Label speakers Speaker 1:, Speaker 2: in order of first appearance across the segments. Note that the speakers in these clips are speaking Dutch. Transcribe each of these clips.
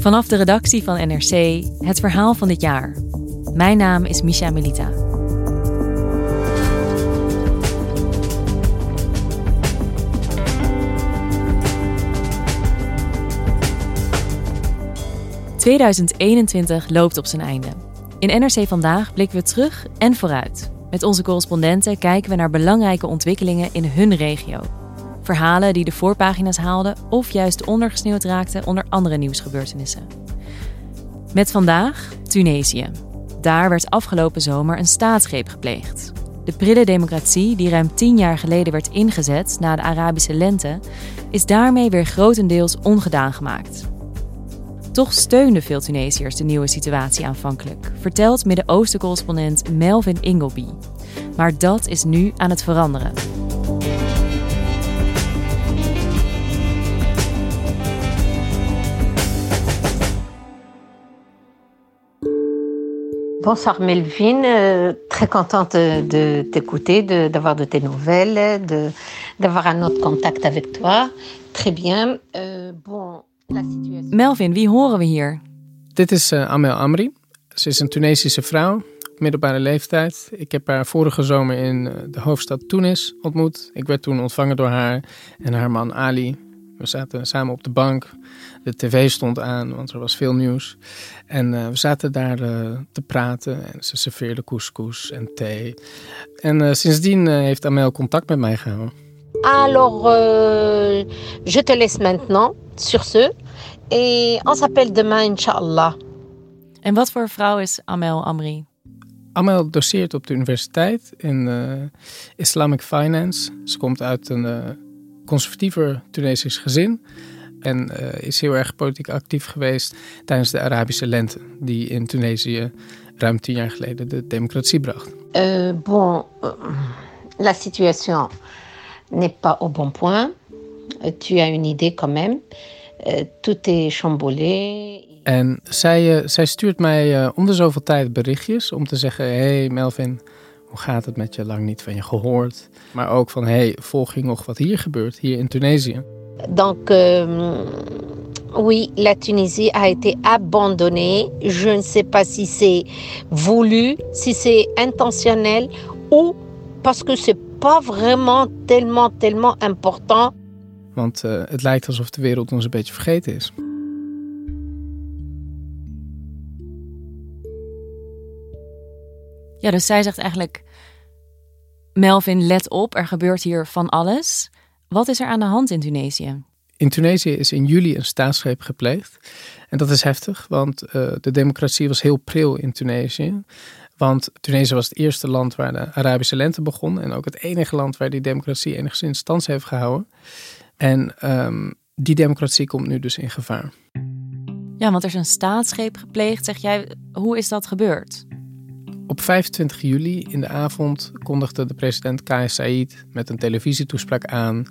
Speaker 1: Vanaf de redactie van NRC het verhaal van dit jaar. Mijn naam is Misha Melita. ...2021 loopt op zijn einde. In NRC Vandaag blikken we terug en vooruit. Met onze correspondenten kijken we naar belangrijke ontwikkelingen in hun regio. Verhalen die de voorpagina's haalden of juist ondergesneeuwd raakten onder andere nieuwsgebeurtenissen. Met vandaag Tunesië. Daar werd afgelopen zomer een staatsgreep gepleegd. De prille democratie, die ruim tien jaar geleden werd ingezet na de Arabische lente, is daarmee weer grotendeels ongedaan gemaakt. Toch steunden veel Tunesiërs de nieuwe situatie aanvankelijk, vertelt Midden-Oosten-correspondent Melvin Ingleby. Maar dat is nu aan het veranderen.
Speaker 2: Bonsoir Melvin, euh, très contente de t'écouter, d'avoir de, de, tes nouvelles, d'avoir un autre contact avec toi. Très bien. Euh,
Speaker 1: bon, la situation... Melvin, wie horen we hier?
Speaker 3: Dit is uh, Amel Amri. Ze is een Tunesische vrouw, middelbare leeftijd. Ik heb haar vorige zomer in uh, de hoofdstad Tunis ontmoet. Ik werd toen ontvangen door haar en haar man Ali. We zaten samen op de bank. De tv stond aan, want er was veel nieuws. En uh, we zaten daar uh, te praten en ze serveerde couscous en thee. En uh, sindsdien heeft Amel contact met mij gehouden.
Speaker 2: Alors, euh, je te laisse maintenant sur ce. Et on s'appelle demain, inshallah.
Speaker 1: En wat voor vrouw is Amel Amri?
Speaker 3: Amel doseert op de universiteit in Islamic Finance. Ze komt uit een conservatiever Tunesisch gezin. En uh, is heel erg politiek actief geweest tijdens de Arabische lente, die in Tunesië ruim tien jaar geleden de democratie bracht.
Speaker 2: Uh, bon, uh, la situation n'est pas au bon point. tu as une idée quand même. tout est chamboulé.
Speaker 3: En zij, zij stuurt mij om de zoveel tijd berichtjes om te zeggen: Hey Melvin, hoe gaat het met je? Lang niet van je gehoord. Maar ook van: Hey, volg je nog wat hier gebeurt, hier in Tunesië?
Speaker 2: Donc, euh, oui, la Tunisie a été abandonnée. Je ne sais pas si c'est voulu, si c'est intentionnel ou parce que c'est pas vraiment tellement, tellement important.
Speaker 3: Want uh, het lijkt alsof de wereld ons een beetje vergeten is.
Speaker 1: Ja, dus zij zegt eigenlijk: Melvin, let op, er gebeurt hier van alles. Wat is er aan de hand in Tunesië?
Speaker 3: In Tunesië is in juli een staatsgreep gepleegd. En dat is heftig, want uh, de democratie was heel pril in Tunesië. Want Tunesië was het eerste land waar de Arabische lente begon. En ook het enige land waar die democratie enigszins stand heeft gehouden. En um, die democratie komt nu dus in gevaar.
Speaker 1: Ja, want er is een staatsgreep gepleegd. Zeg jij, hoe is dat gebeurd?
Speaker 3: Op 25 juli in de avond kondigde de president Kais Said met een televisietoespraak aan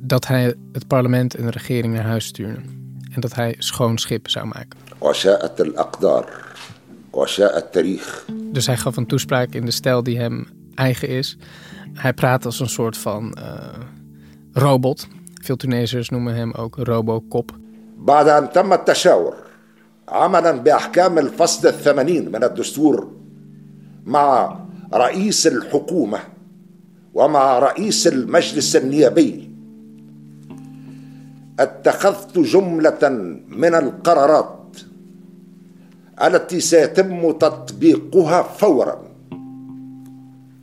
Speaker 3: dat hij het parlement en de regering naar huis stuurde. En dat hij schoon schip zou maken. Dus hij gaf een toespraak in de stijl die hem eigen is. Hij praat als een soort van uh, robot. Veel Tunesiërs noemen hem ook Robocop. بعد أن تم التشاور عملا بأحكام الفصل الثمانين من الدستور مع رئيس الحكومة ومع رئيس المجلس النيابي اتخذت جملة من القرارات التي سيتم تطبيقها فورا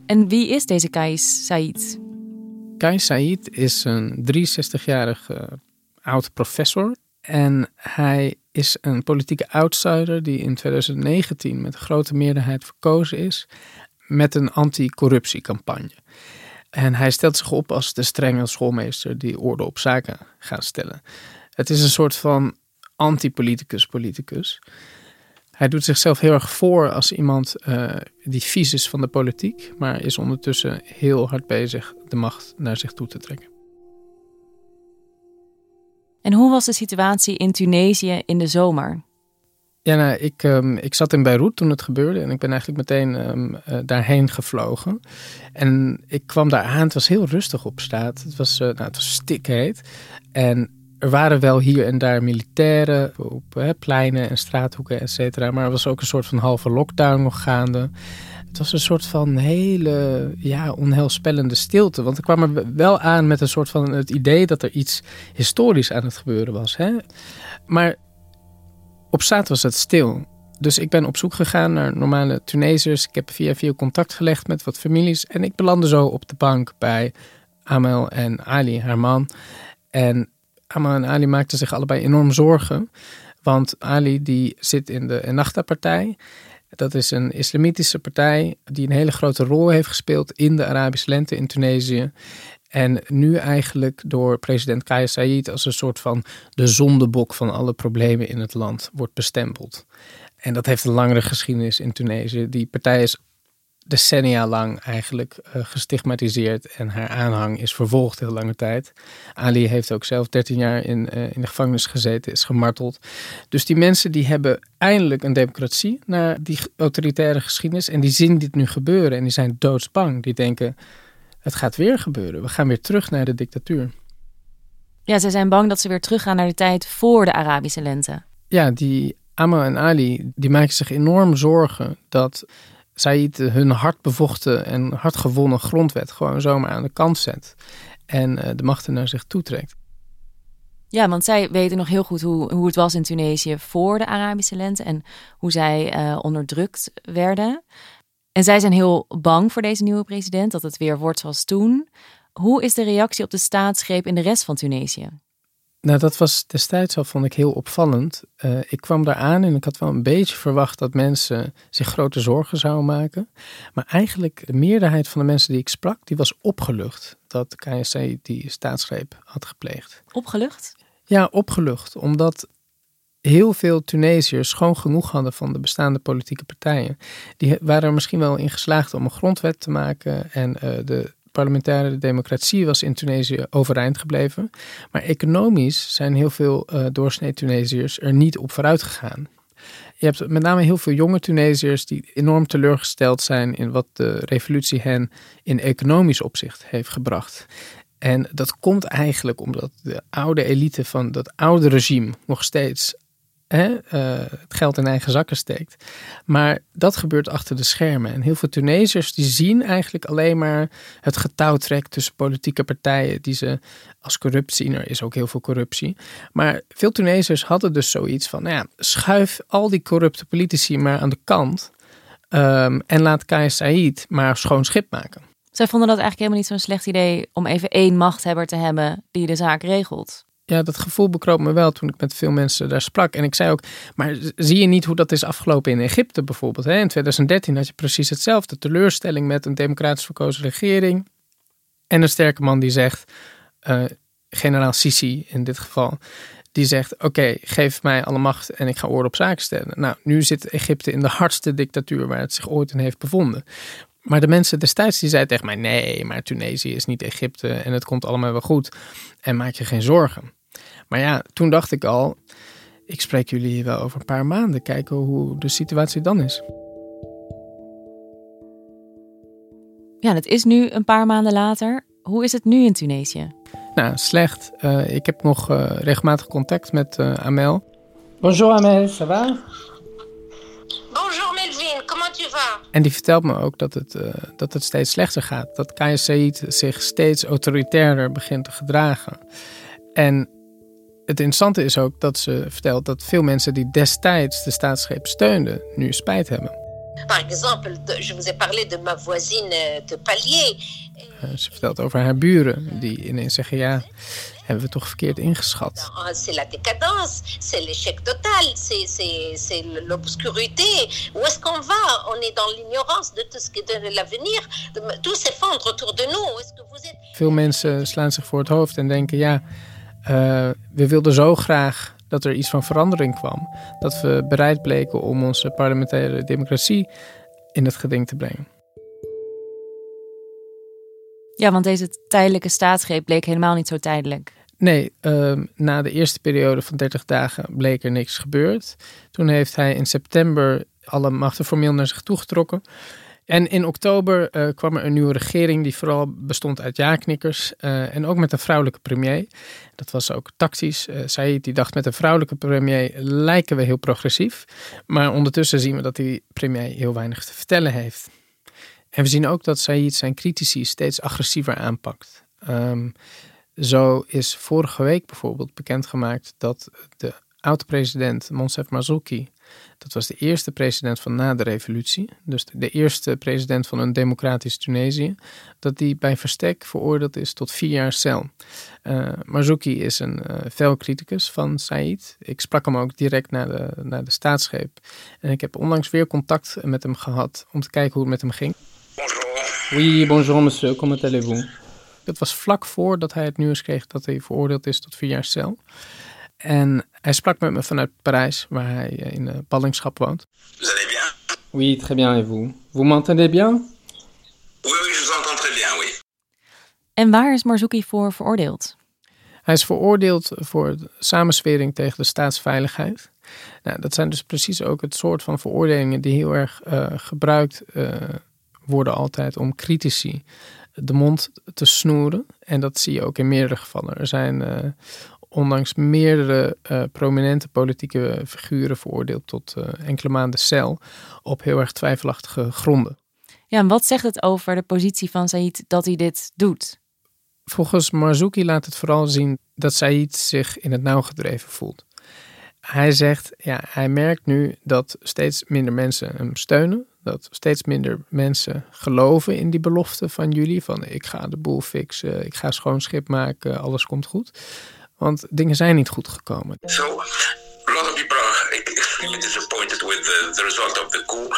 Speaker 1: En wie is deze Kais Said?
Speaker 3: Kais Said is een 63-jarige oud professor en hij is een politieke outsider die in 2019 met grote meerderheid verkozen is met een anti-corruptiecampagne. En hij stelt zich op als de strenge schoolmeester die orde op zaken gaat stellen. Het is een soort van anti-politicus politicus. Hij doet zichzelf heel erg voor als iemand uh, die vies is van de politiek, maar is ondertussen heel hard bezig de macht naar zich toe te trekken.
Speaker 1: En hoe was de situatie in Tunesië in de zomer?
Speaker 3: Ja, nou, ik, um, ik zat in Beirut toen het gebeurde en ik ben eigenlijk meteen um, uh, daarheen gevlogen. En ik kwam daar aan, het was heel rustig op straat. Het was, uh, nou, het was stikheet. En er waren wel hier en daar militairen op pleinen en straathoeken, et cetera. Maar er was ook een soort van halve lockdown nog gaande. Het was een soort van hele ja, onheilspellende stilte. Want ik kwam er wel aan met een soort van het idee dat er iets historisch aan het gebeuren was. Hè? Maar op straat was het stil. Dus ik ben op zoek gegaan naar normale Tunesiërs. Ik heb via via contact gelegd met wat families. En ik belandde zo op de bank bij Amel en Ali, haar man. En Amel en Ali maakten zich allebei enorm zorgen. Want Ali die zit in de Ennahda-partij. Dat is een islamitische partij die een hele grote rol heeft gespeeld in de Arabische lente in Tunesië. En nu eigenlijk door president Kais Saied als een soort van de zondebok van alle problemen in het land wordt bestempeld. En dat heeft een langere geschiedenis in Tunesië. Die partij is decennia lang eigenlijk uh, gestigmatiseerd en haar aanhang is vervolgd heel lange tijd. Ali heeft ook zelf 13 jaar in, uh, in de gevangenis gezeten, is gemarteld. Dus die mensen die hebben eindelijk een democratie na die autoritaire geschiedenis en die zien dit nu gebeuren en die zijn doodsbang. Die denken, het gaat weer gebeuren. We gaan weer terug naar de dictatuur.
Speaker 1: Ja, ze zijn bang dat ze weer teruggaan naar de tijd voor de Arabische lente.
Speaker 3: Ja, die Amma en Ali, die maken zich enorm zorgen dat Said hun hard bevochten en hard gewonnen grondwet gewoon zomaar aan de kant zet. En uh, de machten naar zich toetrekt.
Speaker 1: Ja, want zij weten nog heel goed hoe, hoe het was in Tunesië voor de Arabische lente en hoe zij uh, onderdrukt werden. En zij zijn heel bang voor deze nieuwe president, dat het weer wordt zoals toen. Hoe is de reactie op de staatsgreep in de rest van Tunesië?
Speaker 3: Nou, dat was destijds al, vond ik, heel opvallend. Uh, ik kwam daar aan en ik had wel een beetje verwacht dat mensen zich grote zorgen zouden maken. Maar eigenlijk de meerderheid van de mensen die ik sprak, die was opgelucht dat KSC die staatsgreep had gepleegd.
Speaker 1: Opgelucht?
Speaker 3: Ja, opgelucht. Omdat heel veel Tunesiërs gewoon genoeg hadden van de bestaande politieke partijen. Die waren er misschien wel in geslaagd om een grondwet te maken en uh, de parlementaire democratie was in Tunesië overeind gebleven. Maar economisch zijn heel veel uh, doorsnee Tunesiërs er niet op vooruit gegaan. Je hebt met name heel veel jonge Tunesiërs die enorm teleurgesteld zijn in wat de revolutie hen in economisch opzicht heeft gebracht. En dat komt eigenlijk omdat de oude elite van dat oude regime nog steeds uh, het geld in eigen zakken steekt. Maar dat gebeurt achter de schermen. En heel veel Tunesiërs die zien eigenlijk alleen maar het getouwtrek tussen politieke partijen die ze als corrupt zien. Er is ook heel veel corruptie. Maar veel Tunesiërs hadden dus zoiets van, nou ja, schuif al die corrupte politici maar aan de kant. Um, en laat Kais maar schoon schip maken.
Speaker 1: Zij vonden dat eigenlijk helemaal niet zo'n slecht idee om even één machthebber te hebben die de zaak regelt
Speaker 3: ja, dat gevoel bekroop me wel toen ik met veel mensen daar sprak. En ik zei ook, maar zie je niet hoe dat is afgelopen in Egypte bijvoorbeeld? Hè? In 2013 had je precies hetzelfde. Teleurstelling met een democratisch verkozen regering. En een sterke man die zegt, uh, generaal Sisi in dit geval, die zegt: Oké, geef mij alle macht en ik ga orde op zaken stellen. Nou, nu zit Egypte in de hardste dictatuur waar het zich ooit in heeft bevonden. Maar de mensen destijds die zeiden tegen mij: Nee, maar Tunesië is niet Egypte en het komt allemaal wel goed. En maak je geen zorgen. Maar ja, toen dacht ik al, ik spreek jullie wel over een paar maanden, kijken hoe de situatie dan is.
Speaker 1: Ja, het is nu een paar maanden later. Hoe is het nu in Tunesië?
Speaker 3: Nou, slecht. Uh, ik heb nog uh, regelmatig contact met uh, Amel.
Speaker 4: Bonjour Amel, ça va?
Speaker 2: Bonjour Melvin, comment tu vas?
Speaker 3: En die vertelt me ook dat het, dat het steeds slechter gaat. Dat Kaya Said zich steeds autoritairder begint te gedragen. En het interessante is ook dat ze vertelt dat veel mensen die destijds de staatsgreep steunden, nu spijt hebben.
Speaker 2: Par exemple, je vous ai parlé de ma voisine de palier.
Speaker 3: Uh, ze vertelt over haar buren die ineens zeggen: Ja, hebben we toch verkeerd ingeschat.
Speaker 2: C'est la décadence, c'est l'échec total, c'est l'obscurité. Où est-ce qu'on va On est dans l'ignorance de tout ce qui est de l'avenir. Tout s'effondre autour de nous.
Speaker 3: Veel mensen slaan zich voor het hoofd en denken: Ja. Uh, we wilden zo graag dat er iets van verandering kwam. Dat we bereid bleken om onze parlementaire democratie in het geding te brengen.
Speaker 1: Ja, want deze tijdelijke staatsgreep bleek helemaal niet zo tijdelijk.
Speaker 3: Nee, uh, na de eerste periode van 30 dagen bleek er niks gebeurd. Toen heeft hij in september alle machten formeel naar zich toegetrokken. En in oktober uh, kwam er een nieuwe regering die vooral bestond uit ja-knikkers uh, en ook met een vrouwelijke premier. Dat was ook tactisch. Uh, Said die dacht met een vrouwelijke premier lijken we heel progressief. Maar ondertussen zien we dat die premier heel weinig te vertellen heeft. En we zien ook dat Said zijn critici steeds agressiever aanpakt. Um, zo is vorige week bijvoorbeeld bekendgemaakt dat de oud-president Monsef Marzouki, dat was de eerste president van na de revolutie, dus de eerste president van een democratisch Tunesië, dat die bij verstek veroordeeld is tot vier jaar cel. Uh, Marzouki is een uh, fel criticus van Said. Ik sprak hem ook direct na de, na de staatsgreep. En ik heb onlangs weer contact met hem gehad om te kijken hoe het met hem ging.
Speaker 5: Bonjour.
Speaker 4: Oui, bonjour monsieur, comment allez-vous?
Speaker 3: Dat was vlak voordat hij het nieuws kreeg dat hij veroordeeld is tot vier jaar cel. En hij sprak met me vanuit Parijs, waar hij in de ballingschap woont.
Speaker 5: Vous allez bien
Speaker 4: Oui, très bien, et vous Vous m'entendez bien
Speaker 5: Oui, oui, je vous entends très bien, oui.
Speaker 1: En waar is Marzouki voor veroordeeld?
Speaker 3: Hij is veroordeeld voor samenswering tegen de staatsveiligheid. Nou, dat zijn dus precies ook het soort van veroordelingen die heel erg uh, gebruikt uh, worden altijd om critici de mond te snoeren. En dat zie je ook in meerdere gevallen. Er zijn uh, ondanks meerdere uh, prominente politieke figuren veroordeeld tot uh, enkele maanden cel op heel erg twijfelachtige gronden.
Speaker 1: Ja, en wat zegt het over de positie van Said dat hij dit doet?
Speaker 3: Volgens Marzouki laat het vooral zien dat Said zich in het nauw gedreven voelt. Hij zegt, ja, hij merkt nu dat steeds minder mensen hem steunen. Dat steeds minder mensen geloven in die belofte van jullie. Van ik ga de boel fixen, ik ga schoon schip maken, alles komt goed. Want dingen zijn niet goed gekomen.
Speaker 5: So, a lot of people are extremely disappointed with the, the result of the coup.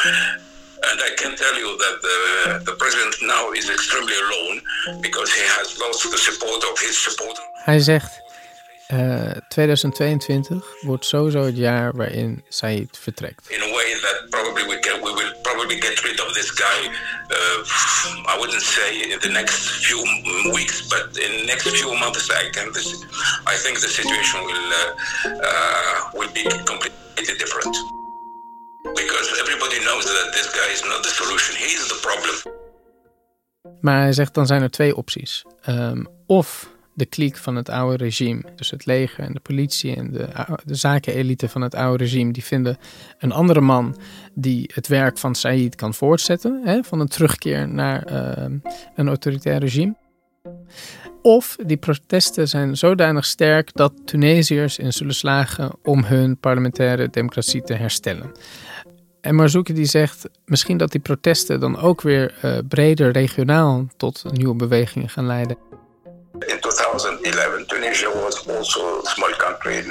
Speaker 5: And I can tell you that the, the president now is extremely alone because he has lost the support of his supporters.
Speaker 3: Hij zegt, uh, 2022 wordt sowieso het jaar waarin Said vertrekt.
Speaker 5: In a way that probably we, can, we will probably get rid of this guy. Uh, I wouldn't say in the next few weeks, but in the next few months, I can. This, I think the situation will uh, uh, will be completely different because everybody knows that this guy is not the solution. He is the problem.
Speaker 3: Maar hij zegt dan zijn er twee opties. Um, of de kliek van het oude regime, dus het leger en de politie en de, de zakenelite van het oude regime, die vinden een andere man die het werk van Said kan voortzetten, hè, van een terugkeer naar uh, een autoritair regime. Of die protesten zijn zodanig sterk dat Tunesiërs in zullen slagen om hun parlementaire democratie te herstellen. En Marzouki die zegt misschien dat die protesten dan ook weer uh, breder regionaal tot nieuwe bewegingen gaan leiden.
Speaker 5: In 2011, Tunisia was also a small country.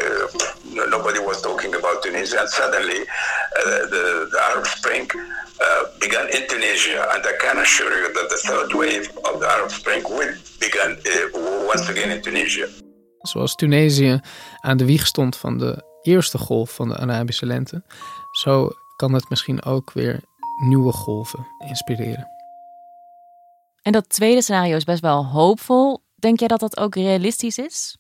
Speaker 5: nobody was talking about Tunisia. And suddenly, uh, the, the, Arab Spring uh, began in Tunisia. And I can assure you that the third wave of the Arab Spring will begin uh, once again in Tunisia.
Speaker 3: Zoals Tunesië aan de wieg stond van de eerste golf van de Arabische lente, zo kan het misschien ook weer nieuwe golven inspireren.
Speaker 1: En dat tweede scenario is best wel hoopvol. Denk jij dat dat ook realistisch is?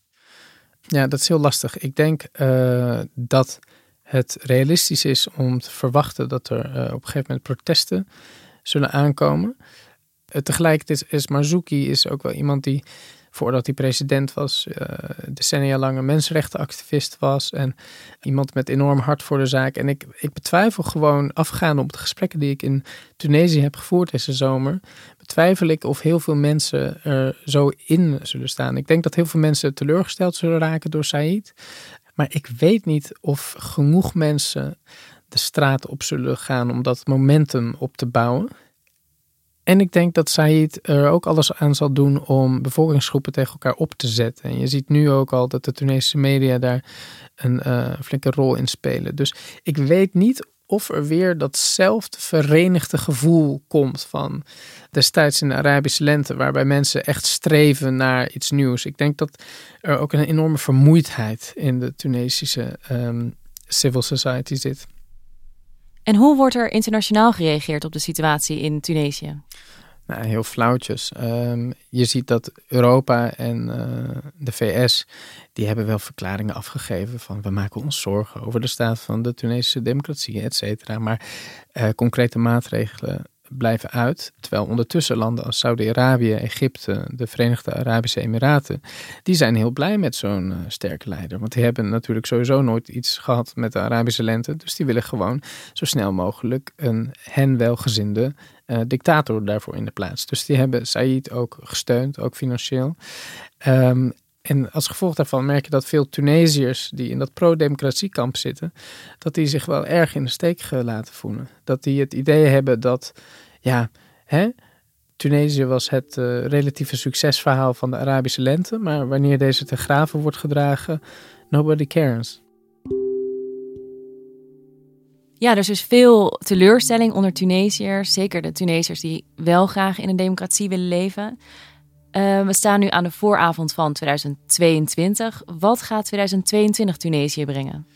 Speaker 3: Ja, dat is heel lastig. Ik denk uh, dat het realistisch is om te verwachten dat er uh, op een gegeven moment protesten zullen aankomen. Uh, tegelijkertijd is Marzouki is ook wel iemand die, voordat hij president was, decennia lang een mensenrechtenactivist was. En iemand met enorm hart voor de zaak. En ik, ik betwijfel gewoon, afgaande op de gesprekken die ik in Tunesië heb gevoerd deze zomer, twijfel ik of heel veel mensen er zo in zullen staan. Ik denk dat heel veel mensen teleurgesteld zullen raken door Said. Maar ik weet niet of genoeg mensen de straat op zullen gaan om dat momentum op te bouwen. En ik denk dat Said er ook alles aan zal doen om bevolkingsgroepen tegen elkaar op te zetten. En je ziet nu ook al dat de Tunesische media daar een uh, flinke rol in spelen. Dus ik weet niet of er weer datzelfde verenigde gevoel komt van destijds in de Arabische lente, waarbij mensen echt streven naar iets nieuws. Ik denk dat er ook een enorme vermoeidheid in de Tunesische um, civil society zit.
Speaker 1: En hoe wordt er internationaal gereageerd op de situatie in Tunesië?
Speaker 3: Nou, heel flauwtjes. Um, je ziet dat Europa en uh, de VS, die hebben wel verklaringen afgegeven van we maken ons zorgen over de staat van de Tunesische democratie, et cetera. Maar uh, concrete maatregelen blijven uit. Terwijl ondertussen landen als Saudi-Arabië, Egypte, de Verenigde Arabische Emiraten, die zijn heel blij met zo'n uh, sterke leider. Want die hebben natuurlijk sowieso nooit iets gehad met de Arabische lente. Dus die willen gewoon zo snel mogelijk een hen welgezinde uh, dictator daarvoor in de plaats. Dus die hebben Said ook gesteund, ook financieel. Um, en als gevolg daarvan merk je dat veel Tunesiërs die in dat pro-democratiekamp zitten, dat die zich wel erg in de steek laten voelen. Dat die het idee hebben dat, ja, hè, Tunesië was het uh, relatieve succesverhaal van de Arabische lente, maar wanneer deze te graven wordt gedragen, nobody cares.
Speaker 1: Ja, er is dus veel teleurstelling onder Tunesiërs. Zeker de Tunesiërs die wel graag in een democratie willen leven. Uh, we staan nu aan de vooravond van 2022. Wat gaat 2022 Tunesië brengen?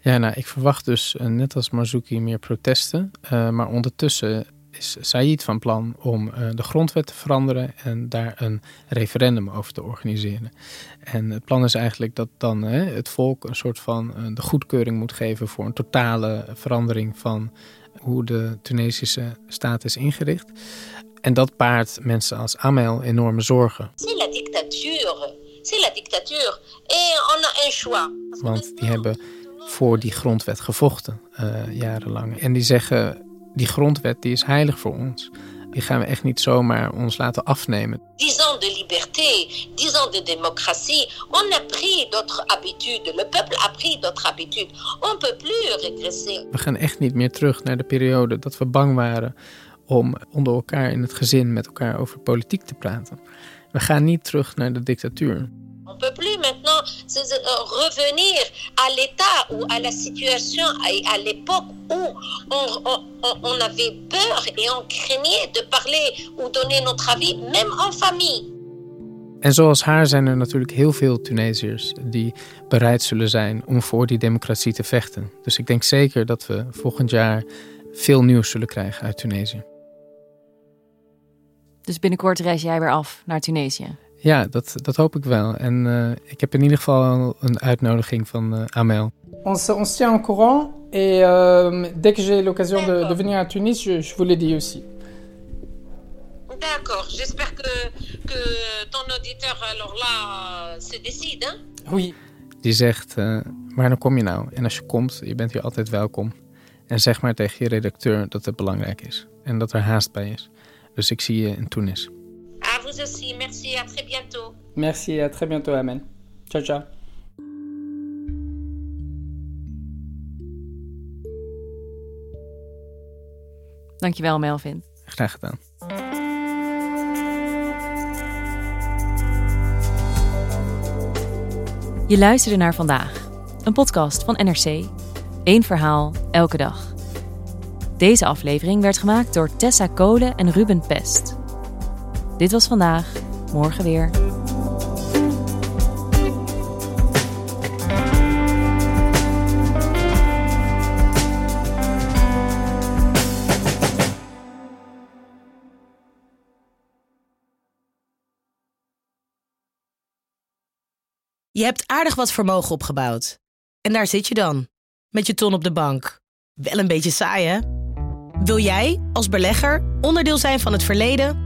Speaker 3: Ja, nou, ik verwacht dus, uh, net als Marzouki, meer protesten. Uh, maar ondertussen is Said van plan om de grondwet te veranderen en daar een referendum over te organiseren. En het plan is eigenlijk dat dan het volk een soort van de goedkeuring moet geven voor een totale verandering van hoe de Tunesische staat is ingericht. En dat baart mensen als Amel enorme zorgen.
Speaker 2: C'est la dictature. C'est la dictature. Et on a un choix.
Speaker 3: Want die hebben voor die grondwet gevochten uh, jarenlang. En die zeggen, die grondwet die is heilig voor ons. Die gaan we echt niet zomaar ons laten afnemen.
Speaker 2: Dix ans de liberté, dix ans de démocratie. On a pris d'autres habitudes. Le peuple a pris d'autres habitudes. On peut plus régresser.
Speaker 3: We gaan echt niet meer terug naar de periode dat we bang waren om onder elkaar in het gezin met elkaar over politiek te praten. We gaan niet terug naar de dictatuur.
Speaker 2: On peut plus maintenant revenir à l'état ou à la situation à l'époque où on, on, on avait peur et on craignait de parler ou donner notre avis, même en famille.
Speaker 3: En zoals haar zijn er natuurlijk heel veel Tunesiërs die bereid zullen zijn om voor die democratie te vechten. Dus ik denk zeker dat we volgend jaar veel nieuws zullen krijgen uit Tunesië.
Speaker 1: Dus binnenkort reis jij weer af naar Tunesië?
Speaker 3: Ja, dat, dat hoop ik wel. En uh, ik heb in ieder geval een uitnodiging van uh, Amel.
Speaker 4: On se, on se tient au courant et euh, dès que j'ai l'occasion de, de, venir à Tunis, je, je vous le dis aussi.
Speaker 2: D'accord, j'espère que, que ton auditeur alors là se décide. Hein?
Speaker 3: Oui. Die zegt, uh, waar dan kom je nou? En als je komt, je bent hier altijd welkom. En zeg maar tegen je redacteur dat het belangrijk is. En dat er haast bij is. Dus ik zie je in Tunis.
Speaker 2: À vous aussi, merci, à très bientôt.
Speaker 4: Merci, à très bientôt, Amen. Ciao, ciao.
Speaker 1: Dankjewel, Melvin.
Speaker 3: Graag gedaan.
Speaker 1: Je luisterde naar vandaag, een podcast van NRC. Eén verhaal, elke dag. Deze aflevering werd gemaakt door Tessa Kolen en Ruben Pest. Dit was vandaag, morgen weer.
Speaker 6: Je hebt aardig wat vermogen opgebouwd. En daar zit je dan, met je ton op de bank. Wel een beetje saai, hè? Wil jij, als belegger, onderdeel zijn van het verleden